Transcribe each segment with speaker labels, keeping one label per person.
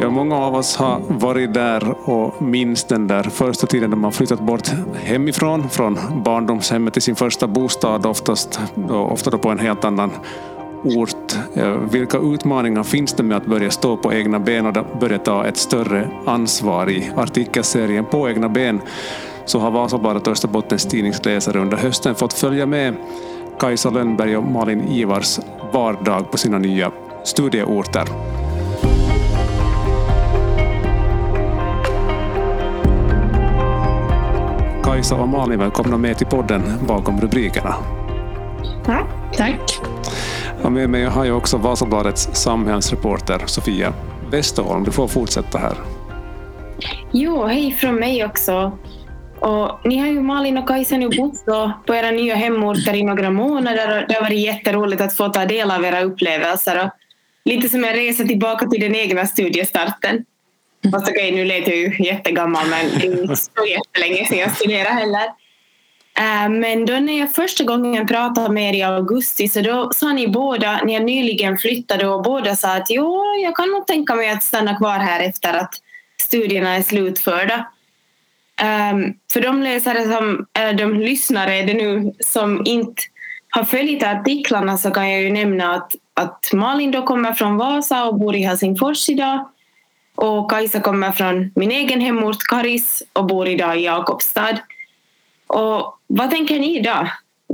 Speaker 1: Ja, många av oss har varit där och minns den där första tiden när man flyttat bort hemifrån, från barndomshemmet till sin första bostad, oftast, ofta då på en helt annan ort. Vilka utmaningar finns det med att börja stå på egna ben och börja ta ett större ansvar i artikelserien På egna ben? Så har Vasabladet och Österbottens tidningsläsare under hösten fått följa med Kajsa Lönnberg och Malin Ivars vardag på sina nya studieorter. Kajsa och Malin, välkomna med till podden bakom rubrikerna.
Speaker 2: Tack. Tack.
Speaker 1: Och med mig har jag också Vasabladets samhällsreporter Sofia Westerholm. Du får fortsätta här.
Speaker 3: Jo, hej från mig också. Och ni har ju Malin och Kajsa nu bott på era nya hemorter i några månader och det har varit jätteroligt att få ta del av era upplevelser. Och lite som en resa tillbaka till den egna studiestarten. Fast okej, nu lät jag ju jättegammal men det är inte så jättelänge sedan jag studerade heller. Eh, men då när jag första gången pratade med er i augusti så då sa ni båda, ni har nyligen flyttade och båda sa att jo, jag kan nog tänka mig att stanna kvar här efter att studierna är slutförda. Um, för de läsare som, eller de lyssnare är det nu som inte har följt artiklarna så kan jag ju nämna att, att Malin då kommer från Vasa och bor i Helsingfors idag. Och Kajsa kommer från min egen hemort Karis och bor idag i Jakobstad. Och vad tänker ni idag?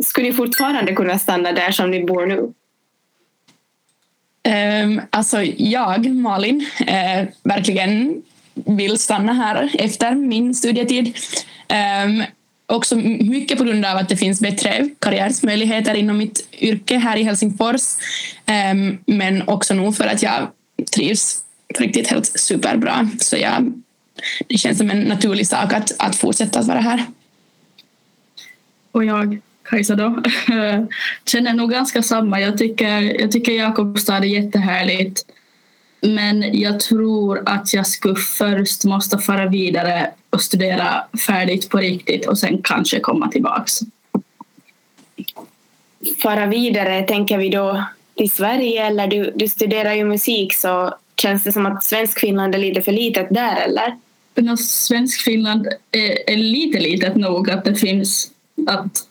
Speaker 3: Skulle ni fortfarande kunna stanna där som ni bor nu?
Speaker 2: Um, alltså jag, Malin, uh, verkligen vill stanna här efter min studietid. Um, också mycket på grund av att det finns bättre karriärsmöjligheter inom mitt yrke här i Helsingfors. Um, men också nog för att jag trivs på riktigt helt superbra. Så jag, det känns som en naturlig sak att, att fortsätta att vara här.
Speaker 4: Och jag, Kajsa då, känner nog ganska samma. Jag tycker, jag tycker Jakobstad är jättehärligt. Men jag tror att jag skulle först måste fara vidare och studera färdigt på riktigt och sen kanske komma tillbaks.
Speaker 3: Fara vidare, tänker vi då till Sverige eller du, du studerar ju musik så känns det som att Svenskfinland är lite för litet där eller?
Speaker 4: Men Svenskfinland är, är lite litet nog att det finns att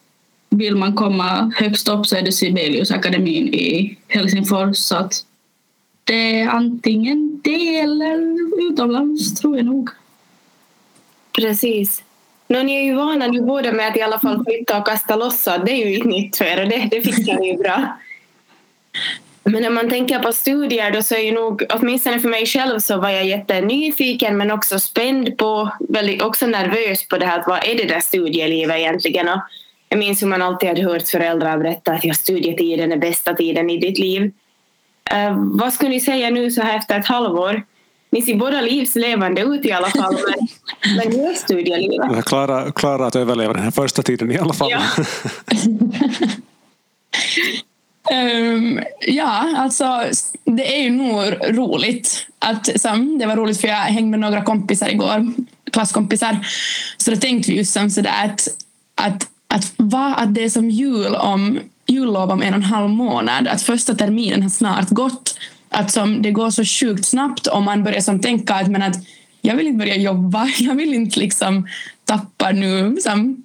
Speaker 4: vill man komma högst upp så är det Sibeliusakademin i Helsingfors så att det är antingen det eller utomlands tror jag nog.
Speaker 3: Precis. Nå, ni är ju vana nu båda med att i alla fall flytta och kasta loss så det är ju inget nytt för er och det, det fixar ni ju bra. Men när man tänker på studier då så är ju nog, åtminstone för mig själv så var jag jättenyfiken men också spänd på, väldigt, också nervös på det här att vad är det där studielivet egentligen? Och jag minns hur man alltid hade hört föräldrar berätta att ja, studietiden är bästa tiden i ditt liv. Uh, vad skulle ni säga nu så här efter ett halvår? Ni ser båda livslevande ut i alla fall, men, men hur är studielivet?
Speaker 1: Klara, klara att överleva den här första tiden i alla fall. Ja.
Speaker 2: um, ja, alltså det är ju nog roligt. Att, som, det var roligt för jag hängde med några kompisar igår, klasskompisar. Så då tänkte vi just som sådär att, att, att, va, att det är som jul om jullov om en och en halv månad, att första terminen har snart gått. Att som det går så sjukt snabbt och man börjar som tänka att, men att jag vill inte börja jobba, jag vill inte liksom tappa nu. Som,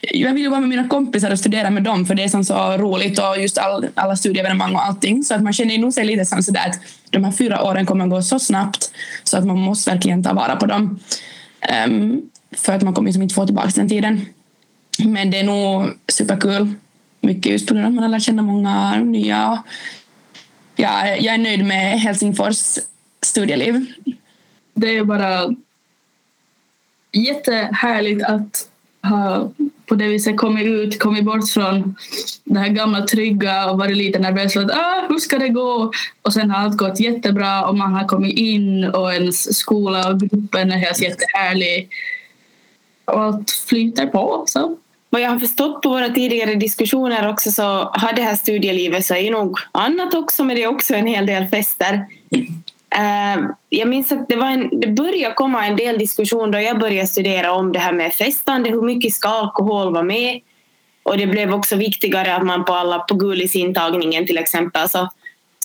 Speaker 2: jag vill vara med mina kompisar och studera med dem för det är som så roligt och just all, alla studieevenemang och allting. Så att man känner nog sig lite som sådär att de här fyra åren kommer gå så snabbt så att man måste verkligen ta vara på dem. Um, för att man kommer liksom inte få tillbaka den tiden. Men det är nog superkul mycket just på grund av att man har lärt känna många nya. Ja, jag är nöjd med Helsingfors studieliv.
Speaker 4: Det är bara jättehärligt att ha på det viset kommit ut, kommit bort från det här gamla trygga och varit lite nervös för att ah, hur ska det gå? Och sen har allt gått jättebra och man har kommit in och ens skola och gruppen är helt jättehärlig. Och allt flyter på. Så
Speaker 3: vad jag har förstått på våra tidigare diskussioner också så har det här studielivet så är nog annat också men det är också en hel del fester. Uh, jag minns att det, var en, det började komma en del diskussion då jag började studera om det här med festande, hur mycket ska alkohol vara med? Och det blev också viktigare att man på alla, på Gulis-intagningen till exempel, så,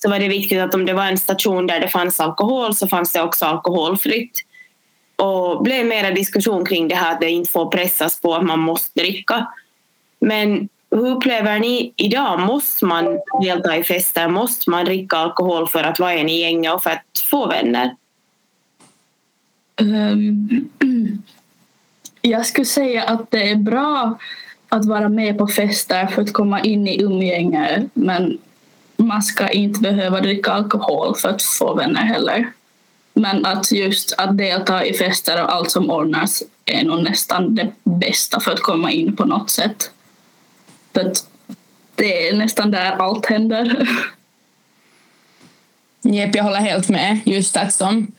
Speaker 3: så var det viktigt att om det var en station där det fanns alkohol så fanns det också alkoholfritt. Och blev mera diskussion kring det här att det inte får pressas på att man måste dricka. Men hur upplever ni idag? Måste man delta i fester? Måste man dricka alkohol för att vara en i gänget och för att få vänner?
Speaker 4: Um, jag skulle säga att det är bra att vara med på fester för att komma in i umgänge men man ska inte behöva dricka alkohol för att få vänner heller. Men att just att delta i fester och allt som ordnas är nog nästan det bästa för att komma in på något sätt. För att det är nästan där allt händer.
Speaker 2: Jep, jag håller helt med. Just att som,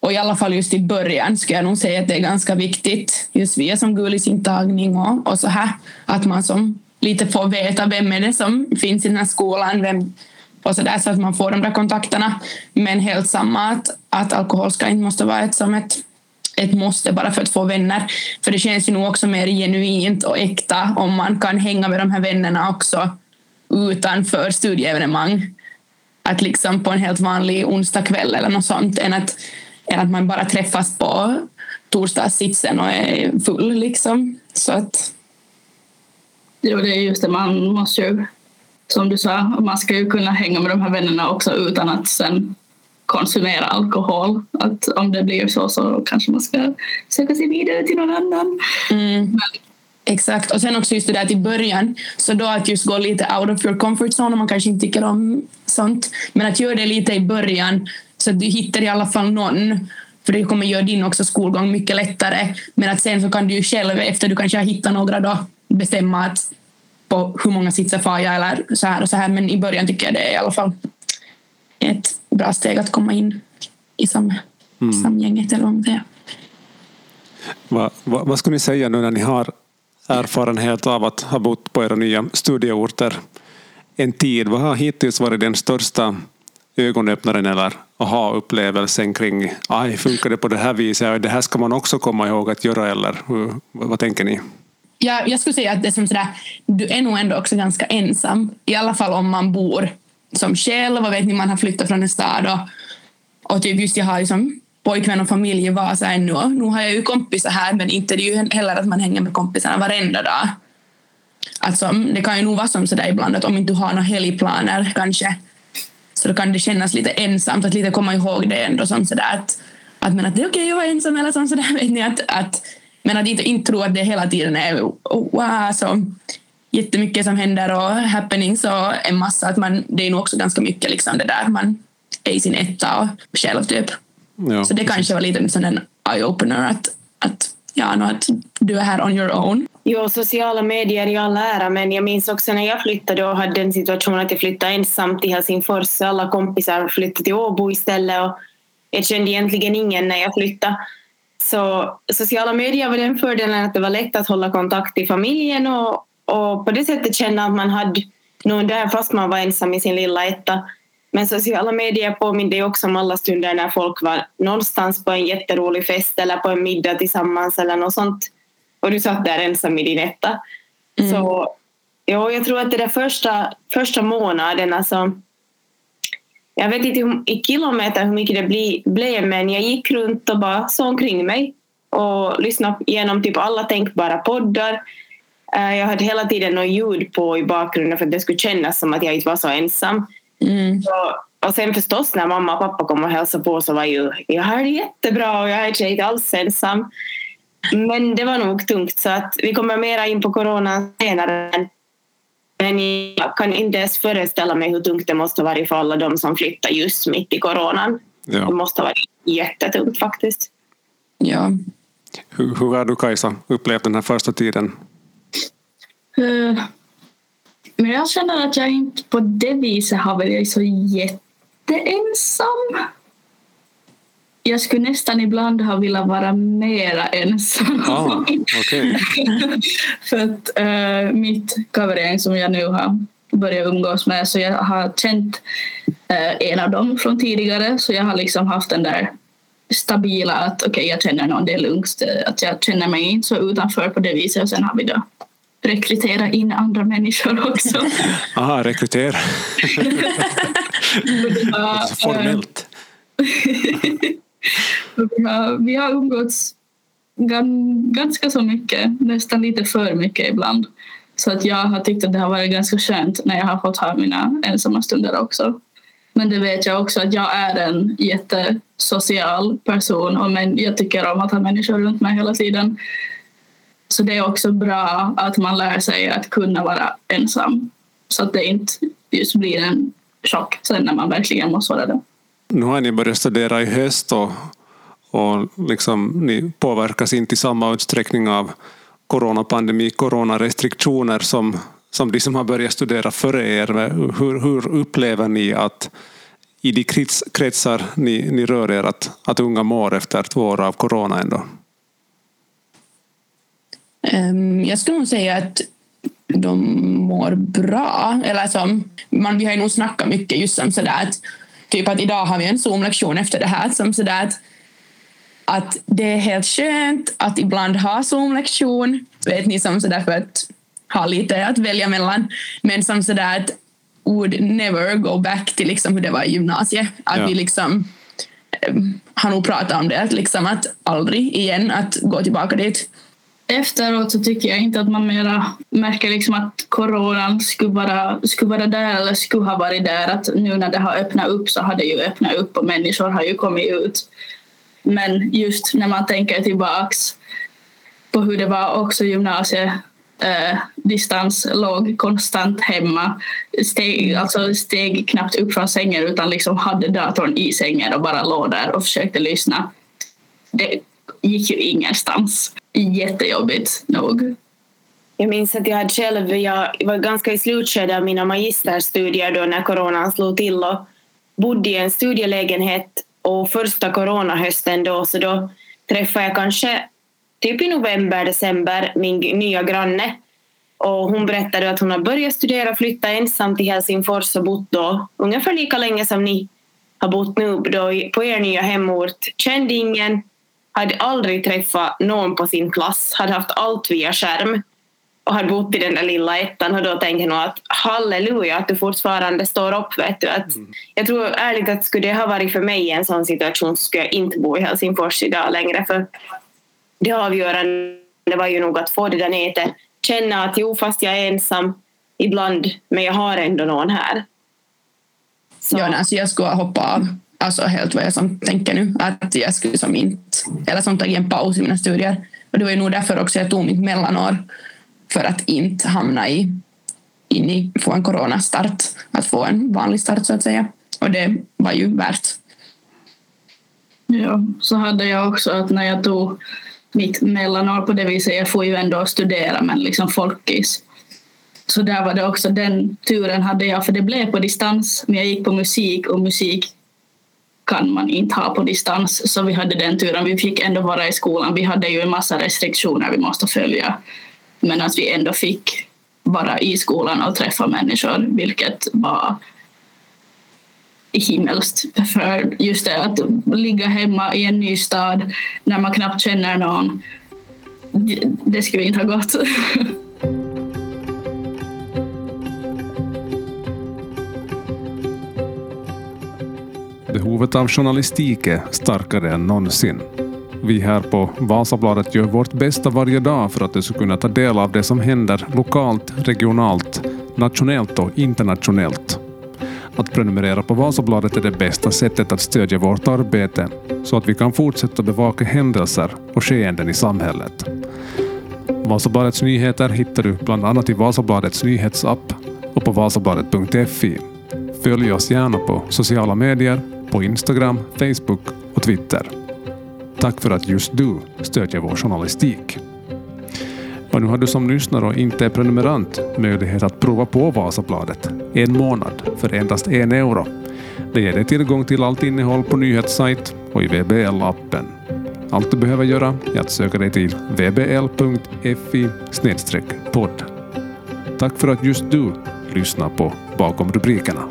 Speaker 2: och i alla fall just i början skulle jag nog säga att det är ganska viktigt just via som gulisintagning och, och så här att man som lite får veta vem är det som finns i den här skolan vem, och så där så att man får de där kontakterna. Men helt samma att, att alkohol ska inte måste vara ett, som ett ett måste bara för att få vänner. För det känns ju nog också mer genuint och äkta om man kan hänga med de här vännerna också utanför studieevenemang. Att liksom på en helt vanlig onsdagkväll eller något sånt än att, än att man bara träffas på torsdagssitsen och är full liksom. Så att...
Speaker 4: Jo, det är just det. Man måste ju, som du sa, man ska ju kunna hänga med de här vännerna också utan att sen konsumera alkohol. Att om det blir så så kanske man ska söka sig vidare till någon annan.
Speaker 2: Mm. Exakt, och sen också just det där till början, så då att just gå lite out of your comfort zone om man kanske inte tycker om sånt, men att göra det lite i början så att du hittar i alla fall någon, för det kommer göra din också skolgång mycket lättare, men att sen så kan du ju själv efter du kanske har hittat några då bestämma att på hur många sitsar far jag eller så här och så här, men i början tycker jag det är i alla fall ett bra steg att komma in i sam, mm. samgänget eller det
Speaker 1: Va, va, vad skulle ni säga nu när ni har erfarenhet av att ha bott på era nya studieorter en tid? Vad har hittills varit den största ögonöppnaren eller aha-upplevelsen kring aj, funkar det på det här viset? Det här ska man också komma ihåg att göra eller vad tänker ni?
Speaker 2: Jag, jag skulle säga att det är som sådär, du är nog ändå också ganska ensam. I alla fall om man bor som själv och vet ni, man har flyttat från en stad och, och typ just jag har liksom pojkvän och familj i Vasa ännu. Nu har jag ju kompisar här men inte det är ju heller att man hänger med kompisarna varenda dag. Alltså, mm, det kan ju nog vara som sådär ibland att om inte du har några helgplaner kanske så då kan det kännas lite ensamt att lite komma ihåg det ändå som sådär att, att, men att det är okej okay att vara ensam eller som sådär vet ni att, att men att inte, inte tro att det hela tiden är wow, så jättemycket som händer och happenings och en massa att man, det är nog också ganska mycket liksom det där man är i sin etta och själv typ. Ja, så det precis. kanske var lite en sån eye-opener att, att, ja, no, att du är här on your own.
Speaker 3: Jo, sociala medier i all ära, men jag minns också när jag flyttade och hade den situationen att jag flyttade ensam till Helsingfors. Alla kompisar flyttade till Åbo istället och jag kände egentligen ingen när jag flyttade. Så sociala medier var den fördelen att det var lätt att hålla kontakt i familjen och, och på det sättet känna att man hade någon där fast man var ensam i sin lilla etta. Men sociala medier påminde också om alla stunder när folk var någonstans på en jätterolig fest eller på en middag tillsammans eller något sånt. Och du satt där ensam i din etta. Mm. Så ja, jag tror att det där första, första månaden, alltså, jag vet inte hur, i kilometer hur mycket det bli, blev, men jag gick runt och bara såg omkring mig och lyssnade igenom typ alla tänkbara poddar. Eh, jag hade hela tiden något ljud på i bakgrunden för att det skulle kännas som att jag inte var så ensam. Mm. Så, och sen förstås när mamma och pappa kom och hälsade på så var ju jag har det jättebra och jag är inte alls ensam. Men det var nog tungt så att vi kommer mera in på corona senare. Men jag kan inte ens föreställa mig hur tungt det måste ha varit för alla de som flyttar just mitt i coronan. Ja. Det måste ha varit jättetungt faktiskt.
Speaker 2: Ja.
Speaker 1: Hur, hur har du Kajsa upplevt den här första tiden?
Speaker 4: Uh, men jag känner att jag inte på det viset har varit så jätteensam. Jag skulle nästan ibland ha velat vara mera ensam.
Speaker 1: Ah, okay.
Speaker 4: För att uh, mitt covergäng som jag nu har börjat umgås med så jag har känt uh, en av dem från tidigare så jag har liksom haft den där stabila att okej okay, jag känner någon, det är lugnt. Att jag känner mig inte så utanför på det viset och sen har vi då rekrytera in andra människor också.
Speaker 1: Aha, rekrytera. Formellt
Speaker 4: vi, har, umgåtts ganska så mycket, nästan lite för mycket ibland. Så att jag har tyckt att det har varit ganska skönt när jag har fått ha mina ensamma stunder också. Men det vet jag också att jag är en jättesocial person och men jag tycker om att ha människor runt mig hela tiden. Så det är också bra att man lär sig att kunna vara ensam så att det inte just blir en chock sen när man verkligen måste vara det.
Speaker 1: Nu har ni börjat studera i höst och, och liksom, ni påverkas inte i samma utsträckning av coronapandemi, coronarestriktioner som, som de som har börjat studera före er. Hur, hur upplever ni att i de krets, kretsar ni, ni rör er att, att unga mår efter två år av corona ändå?
Speaker 2: Ehm, jag skulle nog säga att de mår bra. Eller alltså, man, vi har ju nog snackat mycket just om sådär att typ att idag har vi en Zoom-lektion efter det här som sådär att, att det är helt skönt att ibland ha Zoom-lektion, vet ni, som sådär för att ha lite att välja mellan, men som sådär att would never go back till liksom hur det var i gymnasiet. Att ja. vi liksom um, har nog pratat om det, att, liksom att aldrig igen att gå tillbaka dit.
Speaker 4: Efteråt så tycker jag inte att man mera märker liksom att coronan skulle vara, skulle vara där eller skulle ha varit där. Att nu när det har öppnat upp så har det ju öppnat upp och människor har ju kommit ut. Men just när man tänker tillbaks på hur det var också gymnasiet eh, distans, låg konstant hemma. Steg, alltså steg knappt upp från sängen utan liksom hade datorn i sängen och bara låg där och försökte lyssna. Det gick ju ingenstans. Jättejobbigt nog.
Speaker 3: Jag minns att jag hade själv, jag var ganska i slutskedet av mina magisterstudier då när coronan slog till och bodde i en studielägenhet och första coronahösten då så då träffade jag kanske typ i november, december min nya granne och hon berättade att hon har börjat studera och flytta ensam till Helsingfors och bott då ungefär lika länge som ni har bott nu då på er nya hemort. Kände ingen, hade aldrig träffat någon på sin klass, hade haft allt via skärm och hade bott i den där lilla ettan och då tänker jag att halleluja att du fortfarande står upp. Vet du. Att mm. Jag tror ärligt att skulle det ha varit för mig i en sån situation så skulle jag inte bo i Helsingfors idag längre för det avgörande var ju nog att få det där nätet, känna att jo fast jag är ensam ibland men jag har ändå någon här.
Speaker 2: Så. Ja, alltså jag skulle hoppa av alltså helt vad jag som tänker nu, att jag skulle som inte, eller som tagit en paus i mina studier. Och det var ju nog därför också jag tog mitt mellanår, för att inte hamna i, in i, få en coronastart, att få en vanlig start så att säga. Och det var ju värt.
Speaker 4: Ja, så hade jag också att när jag tog mitt mellanår på det viset, jag får ju ändå studera men liksom folkis. Så där var det också, den turen hade jag, för det blev på distans, men jag gick på musik och musik kan man inte ha på distans. Så vi hade den turen. Vi fick ändå vara i skolan. Vi hade ju en massa restriktioner vi måste följa. Men att vi ändå fick vara i skolan och träffa människor, vilket var himmelskt. För just det att ligga hemma i en ny stad när man knappt känner någon, det skulle inte ha gått.
Speaker 1: Behovet av journalistik är starkare än någonsin. Vi här på Vasabladet gör vårt bästa varje dag för att du ska kunna ta del av det som händer lokalt, regionalt, nationellt och internationellt. Att prenumerera på Vasabladet är det bästa sättet att stödja vårt arbete så att vi kan fortsätta bevaka händelser och skeenden i samhället. Vasabladets nyheter hittar du bland annat i Vasabladets nyhetsapp och på vasabladet.fi. Följ oss gärna på sociala medier på Instagram, Facebook och Twitter. Tack för att just du stödjer vår journalistik. Och nu har du som lyssnare och inte är prenumerant möjlighet att prova på Vasabladet en månad för endast en euro. Det ger dig tillgång till allt innehåll på nyhetssajt och i VBL-appen. Allt du behöver göra är att söka dig till vbl.fi podd. Tack för att just du lyssnar på Bakom rubrikerna.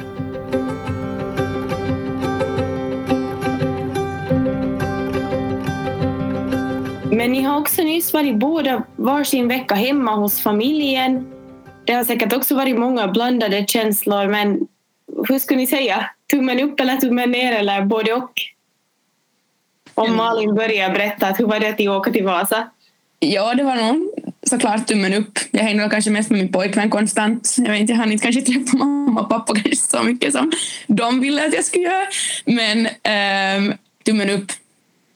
Speaker 3: Men ni har också nyss varit båda varsin vecka hemma hos familjen. Det har säkert också varit många blandade känslor, men hur skulle ni säga? Tummen upp eller tummen ner eller både och? Om Malin börjar berätta, hur var det att åka till Vasa?
Speaker 2: Ja, det var nog såklart tummen upp. Jag hängde kanske mest med min pojkvän konstant. Jag vet inte, jag hann inte kanske träffa mamma och pappa kanske så mycket som de ville att jag skulle göra. Men ähm, tummen upp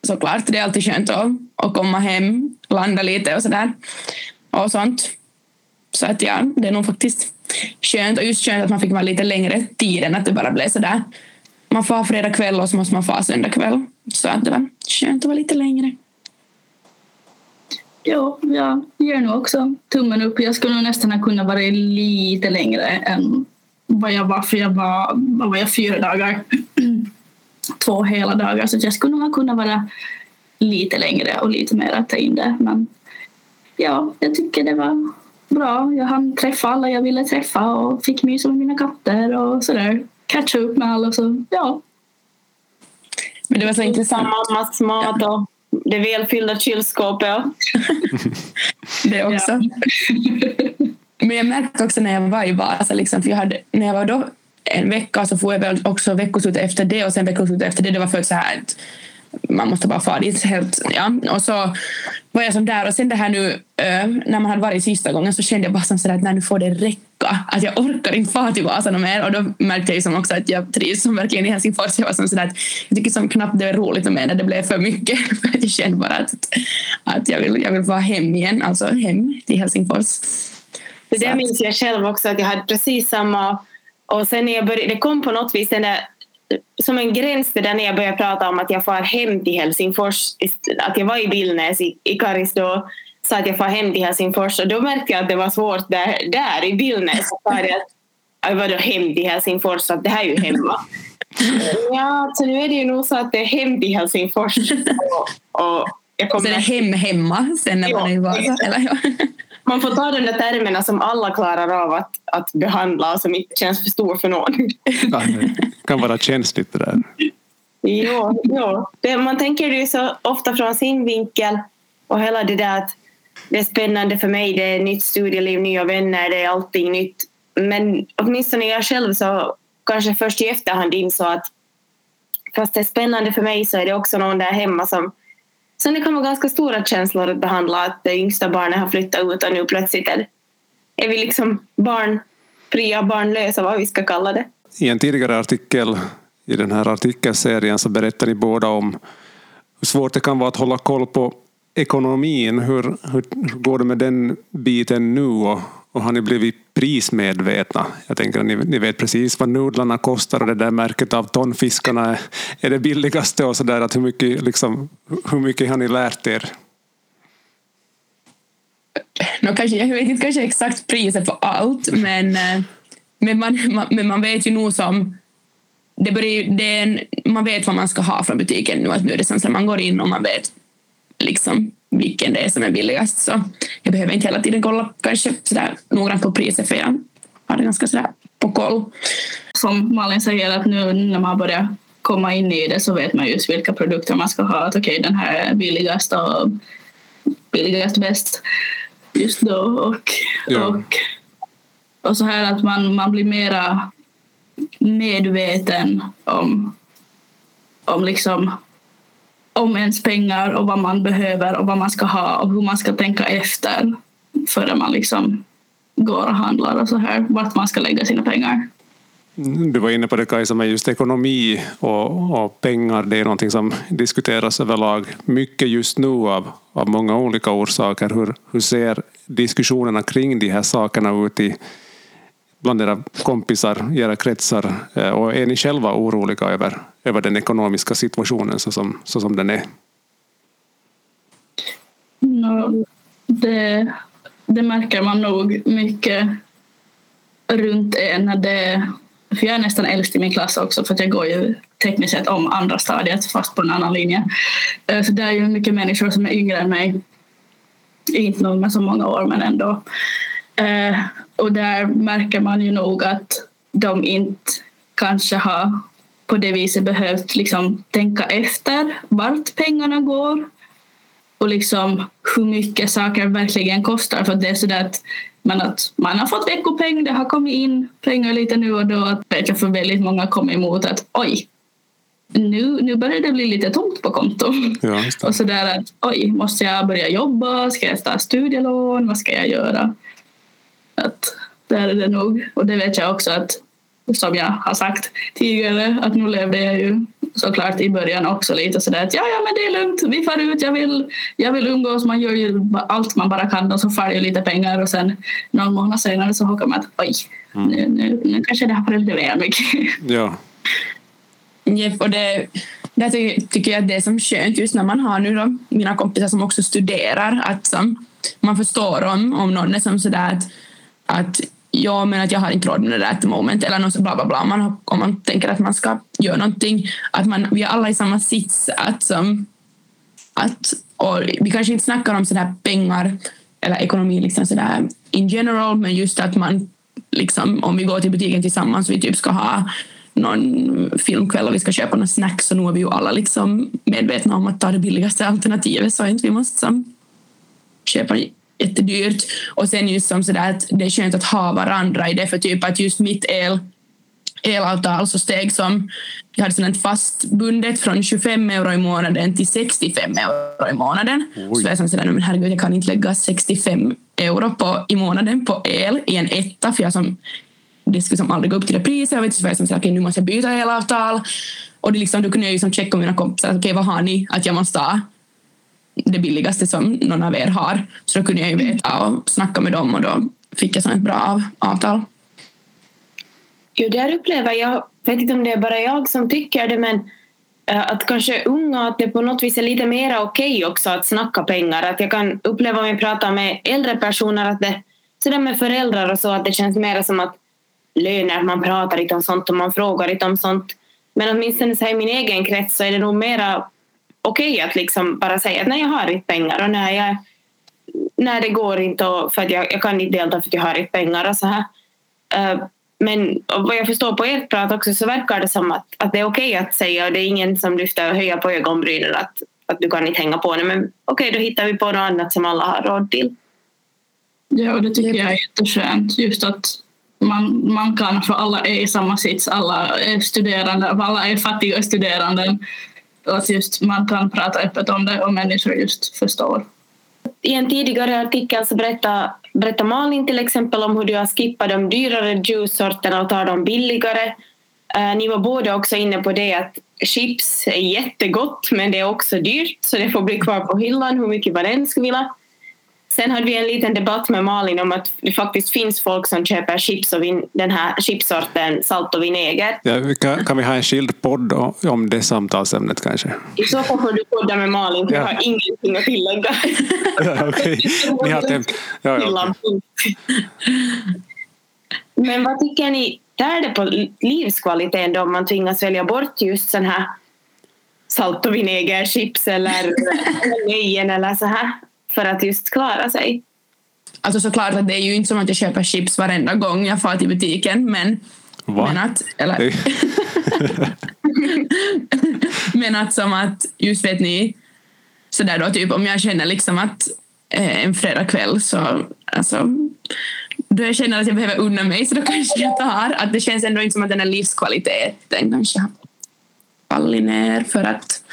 Speaker 2: såklart. Det är alltid skönt att, att komma hem, landa lite och sådär. Och sånt. Så att ja, det är nog faktiskt skönt. Och just skönt att man fick vara lite längre tid än att det bara blev sådär. Man får fredag kväll och så måste man få söndag kväll. Så att det var skönt att vara lite längre.
Speaker 4: Jo, jag ger nog också tummen upp. Jag skulle nog nästan ha kunnat vara lite längre än vad jag var, för jag var, vad var jag, fyra dagar. Två hela dagar, så jag skulle nog ha kunnat vara lite längre och lite mer att ta in det. Men ja, jag tycker det var bra. Jag hann träffa alla jag ville träffa och fick mysa med mina katter och sådär. Catcha upp med alla, så ja.
Speaker 2: Men det var så intressant.
Speaker 3: Mammas mat och det välfyllda kylskåpet.
Speaker 2: det också. Men jag märkte också när jag var i Vasa, liksom, för jag hade, när jag var då en vecka så får jag väl också veckoslut efter det och sen veckoslut efter det. Det var för så här att man måste bara fara dit helt. Ja. Och så var jag som där och sen det här nu äh, när man hade varit sista gången så kände jag bara som sådär att nu får det räcka. Att jag orkar inte fara till Vasa mer och då märkte jag som också att jag trivs som verkligen i Helsingfors. Jag var som sådär att jag tycker som knappt det är roligt med när det blev för mycket. För jag kände bara att, att jag, vill, jag vill vara hem igen, alltså hem till Helsingfors.
Speaker 3: Det där minns jag själv också att jag hade precis samma och sen när jag började, det kom på något vis den där som en gräns där när jag började prata om att jag far hem till Helsingfors, att jag var i Billnäs i, i Karis då, sa att jag far hem till Helsingfors och då märkte jag att det var svårt där, där i Billnäs. Jag var då hem till Helsingfors, så att det här är ju hemma. Ja, så nu är det ju nog så att det är hem till Helsingfors. Och, och
Speaker 2: jag kommer... Så det är hem hemma sen när man är i Vasa? Eller?
Speaker 3: man får ta de där termerna som alla klarar av att, att behandla och som inte känns för stor för någon.
Speaker 1: Ja, det kan vara känsligt det där.
Speaker 3: Jo, jo. Det, man tänker det så ofta från sin vinkel och hela det där att det är spännande för mig, det är nytt studieliv, nya vänner, det är allting nytt. Men åtminstone jag själv så kanske först i efterhand insåg att fast det är spännande för mig så är det också någon där hemma som Sen det kan vara ganska stora känslor att behandla att det yngsta barnet har flyttat ut och nu plötsligt är, är vi liksom barnfria, barnlösa, vad vi ska kalla det.
Speaker 1: I en tidigare artikel i den här artikelserien så berättar ni båda om hur svårt det kan vara att hålla koll på ekonomin. Hur, hur går det med den biten nu och, och har ni blivit prismedvetna? Jag tänker att ni, ni vet precis vad nudlarna kostar och det där märket av tonfiskarna är, är det billigaste och sådär. Hur, mycket, liksom, hur mycket har ni lärt er?
Speaker 2: No, kanske, jag vet inte kanske exakt priset på allt men, eh, men, man, man, men man vet ju nog som det börjar, det en, man vet vad man ska ha från butiken nu. Att nu är det som man går in och man vet liksom vilken det är som är billigast. Så jag behöver inte hela tiden kolla kanske sådär noggrant på priset för jag har det ganska sådär på koll.
Speaker 4: Som Malin säger att nu när man börjar komma in i det så vet man just vilka produkter man ska ha. Att okej, okay, den här är billigast och billigast bäst just då. Och, ja. och, och så här att man, man blir mera medveten om, om liksom om ens pengar och vad man behöver och vad man ska ha och hur man ska tänka efter före man liksom går och handlar och så här, vart man ska lägga sina pengar.
Speaker 1: Mm, du var inne på det Kajsa med just ekonomi och, och, pengar. Det är någonting som diskuteras överlag mycket just nu av, av många olika orsaker. Hur, hur ser diskussionerna kring de här sakerna ut i, bland era kompisar, i era kretsar? Eh, och är ni själva oroliga över, över den ekonomiska situationen så som, så som den är?
Speaker 4: No, det, det märker man nog mycket runt en. När det, för jag är nästan äldst i min klass också för att jag går ju tekniskt sett om andra stadiet fast på en annan linje. Eh, så det är ju mycket människor som är yngre än mig. Inte nog med så många år men ändå. Eh, och där märker man ju nog att de inte kanske har på det viset behövt liksom tänka efter vart pengarna går. och liksom hur mycket saker verkligen kostar. För det är sådär att men att man har fått veckopeng, det har kommit in pengar lite nu och då. Att vet jag för väldigt många kommer emot att oj, nu, nu börjar det bli lite tomt på kontot.
Speaker 1: Ja,
Speaker 4: och sådär att oj, måste jag börja jobba? Ska jag ta studielån? Vad ska jag göra? Att där är det nog. Och det vet jag också att som jag har sagt tidigare att nu levde jag ju såklart i början också lite sådär att ja, ja men det är lugnt, vi far ut, jag vill, jag vill umgås, man gör ju allt man bara kan och så far det lite pengar och sen någon månad senare så hockar man att oj, mm. nu, nu, nu kanske det har varit lite väl mycket.
Speaker 1: Ja.
Speaker 2: Jeff, och det, det tycker jag att det är som skönt just när man har nu då, mina kompisar som också studerar, att som, man förstår om, om någon är som sådär att, att ja, men att jag har inte råd med det där at the moment eller något så bla bla bla. Man, om man tänker att man ska göra någonting, att man, vi är alla i samma sits. Att, som, att, och vi kanske inte snackar om sådär pengar eller ekonomi liksom sådär in general, men just att man liksom, om vi går till butiken tillsammans och vi typ ska ha någon filmkväll och vi ska köpa några snacks, så nu är vi ju alla liksom medvetna om att ta det billigaste alternativet så inte vi måste som, köpa jättedyrt. Och sen just som sådär att det är skönt att ha varandra i det för typ att just mitt el elavtal så steg som jag hade sådant fastbundet från 25 euro i månaden till 65 euro i månaden. Oj. Så jag är sådär, men herregud, jag kan inte lägga 65 euro på, i månaden på el i en etta för jag som, det skulle som aldrig gå upp till det priset. Jag vet, så jag som, okay, nu måste jag byta elavtal. Och det liksom, då kunde jag ju som checka med mina kompisar, okej okay, vad har ni att jag måste ha? Det billigaste som någon av er har. Så då kunde jag ju veta och snacka med dem och då fick jag ett bra avtal.
Speaker 3: Jo, där upplever jag, vet inte om det är bara jag som tycker det, men eh, att kanske unga, att det på något vis är lite mer okej okay också att snacka pengar. Att jag kan uppleva om jag pratar med äldre personer att det, sådär med föräldrar och så, att det känns mer som att löner, man pratar inte om sånt och man frågar inte om sånt. Men åtminstone så här i min egen krets så är det nog mera okej okay att liksom bara säga att nej, jag har inte pengar och när, jag, när det går inte och för att jag, jag kan inte delta för att jag har inte pengar och så här. Uh, men vad jag förstår på ert prat också så verkar det som att, att det är okej okay att säga och det är ingen som lyfter och höjer på ögonbrynen att, att du kan inte hänga på det men okej okay, då hittar vi på något annat som alla har råd till.
Speaker 4: Ja och det tycker jag är jätteskönt just att man, man kan för alla är i samma sits, alla är studerande, alla är fattiga studerande att just man kan prata öppet om det och människor just förstår.
Speaker 3: I en tidigare artikel så berättade, berättade Malin till exempel om hur du har skippat de dyrare juicesorterna och tar de billigare. Eh, ni var båda också inne på det att chips är jättegott men det är också dyrt så det får bli kvar på hyllan hur mycket man än skulle vilja. Sen hade vi en liten debatt med Malin om att det faktiskt finns folk som köper chips och vin, den här chipsorten salt och vinäger.
Speaker 1: Ja, kan, kan vi ha en skild podd om det samtalsämnet kanske?
Speaker 3: I så fall får du podda med Malin, för ja. jag har ingenting att tillägga.
Speaker 1: ja, okay. Ni har tem- ja, ja, okay.
Speaker 3: Men vad tycker ni, tär det på livskvaliteten då om man tvingas välja bort just sån här salt och vinägerchips eller nejen eller så här? För att just klara sig.
Speaker 2: Alltså såklart att det är ju inte som att jag köper chips varenda gång jag far till butiken men
Speaker 1: Va?
Speaker 2: Men att, eller, men att som att, just vet ni, sådär då typ om jag känner liksom att eh, en fredagkväll så alltså, då jag känner att jag behöver unna mig så då kanske jag tar, att det känns ändå inte som att den här livskvaliteten kanske har fallit ner för att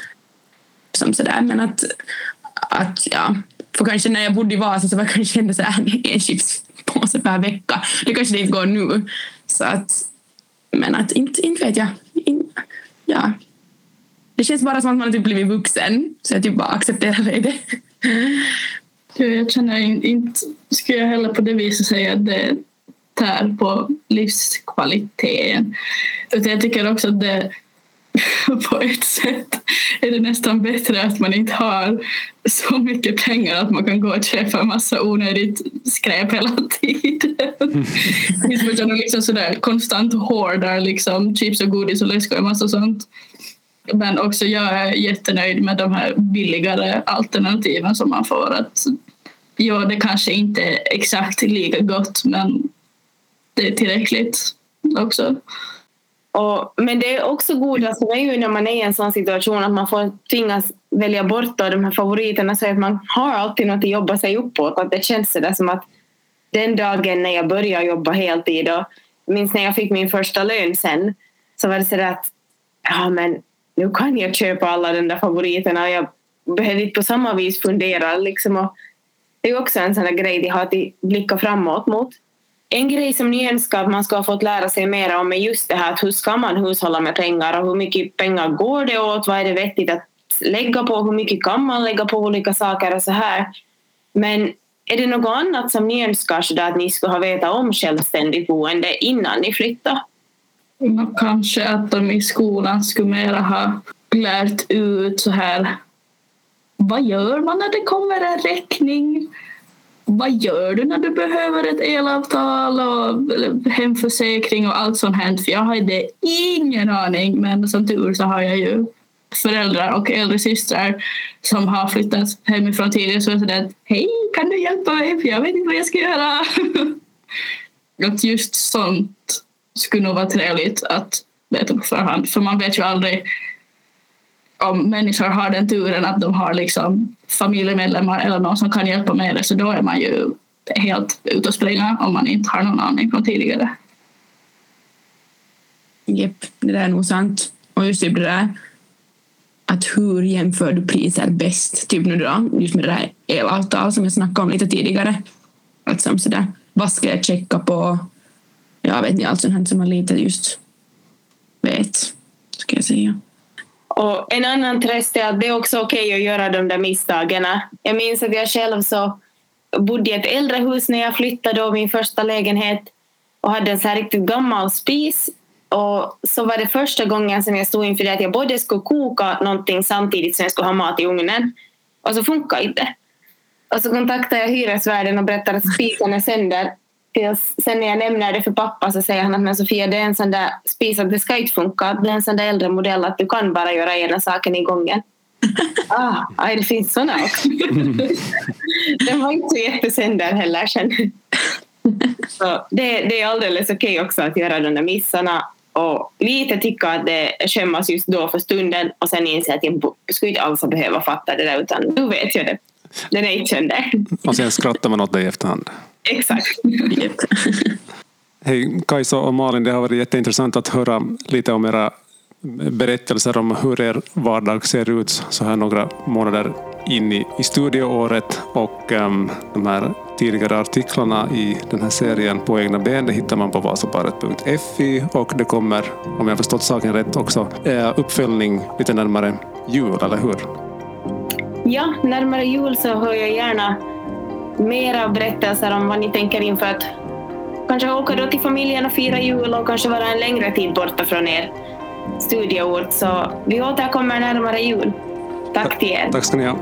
Speaker 2: som sådär men att, att ja, för kanske när jag bodde i Vasa så var det kanske ändå så här en chipspåse per vecka. Det kanske det inte går nu. Så att, men att inte, inte vet jag. In, ja. Det känns bara som att man typ blivit vuxen. Så jag typ bara accepterar det.
Speaker 4: Jag känner inte, skulle jag heller på det viset säga att det tär på livskvaliteten. Utan jag tycker också att det på ett sätt är det nästan bättre att man inte har så mycket pengar att man kan gå och köpa en massa onödigt skräp hela tiden. Mm. Man liksom sådär konstant hårdar liksom chips och godis och läsk och en massa sånt. Men också jag är jättenöjd med de här billigare alternativen som man får. Att, ja, det kanske inte är exakt lika gott men det är tillräckligt också.
Speaker 3: Och, men det är också godast är ju när man är i en sån situation att man får tvingas välja bort då de här favoriterna så att man har alltid något att jobba sig uppåt. Att det känns sådär som att den dagen när jag började jobba heltid och minns när jag fick min första lön sen så var det sådär att ja men nu kan jag köpa alla de där favoriterna och jag behöver inte på samma vis fundera liksom. Och det är också en sån där grej de har att blicka framåt mot. En grej som ni önskar att man ska ha fått lära sig mer om är just det här att hur ska man hushålla med pengar och hur mycket pengar går det åt, vad är det vettigt att lägga på, hur mycket kan man lägga på olika saker och så här. Men är det något annat som ni önskar så att ni skulle ha vetat om självständigt boende innan ni flyttade?
Speaker 4: Mm, kanske att de i skolan skulle mera ha lärt ut så här vad gör man när det kommer en räkning? Vad gör du när du behöver ett elavtal och hemförsäkring och allt sånt här? För jag hade ingen aning, men som tur så har jag ju föräldrar och äldre systrar som har flyttat hemifrån tidigare så är det hej, kan du hjälpa mig? För jag vet inte vad jag ska göra. att just sånt skulle nog vara trevligt att veta på förhand, för man vet ju aldrig om människor har den turen att de har liksom familjemedlemmar eller någon som kan hjälpa med det så då är man ju helt ute och springa om man inte har någon aning från tidigare.
Speaker 2: Jepp, det där är nog sant. Och just typ det där att hur jämför du priser bäst? Typ nu då, just med det där elavtal som jag snackade om lite tidigare. Alltså sådär, vad ska jag checka på? Jag vet inte, allt sånt här som man lite just vet, ska jag säga.
Speaker 3: Och en annan tröst är att det är också okej okay att göra de där misstagen. Jag minns att jag själv så bodde i ett äldre hus när jag flyttade då min första lägenhet och hade en så här riktigt gammal spis. Och så var det första gången som jag stod inför det att jag både skulle koka någonting samtidigt som jag skulle ha mat i ugnen. Och så funkar inte. Och så kontaktade jag hyresvärden och berättade att spisen är sönder sen när jag nämner det för pappa så säger han att men Sofia det är en sån där spis att det ska inte funka. Det är en sån där äldre modell att du kan bara göra ena saken i gången. ah, aj, det finns såna också. Den var inte så jättesönder heller sen. så det, det är alldeles okej okay också att göra de där missarna och lite tycka att det skämmas just då för stunden och sen inse att jag skulle inte alls behöva fatta det där utan nu vet jag det. Den är inte sönder.
Speaker 1: Och sen skrattar man åt det i efterhand.
Speaker 3: Exakt.
Speaker 1: Hej Kajsa och Malin, det har varit jätteintressant att höra lite om era berättelser om hur er vardag ser ut så här några månader in i, i studieåret och um, de här tidigare artiklarna i den här serien på egna ben det hittar man på vasaparet.fi och det kommer, om jag förstått saken rätt, också eh, uppföljning lite närmare jul, eller hur?
Speaker 3: Ja, närmare jul så hör jag gärna mera berättelser om vad ni tänker inför att kanske åka då till familjen och fira jul och kanske vara en längre tid borta från er studieort. Så vi återkommer närmare jul. Tack till er.
Speaker 1: Tack ska ni ha.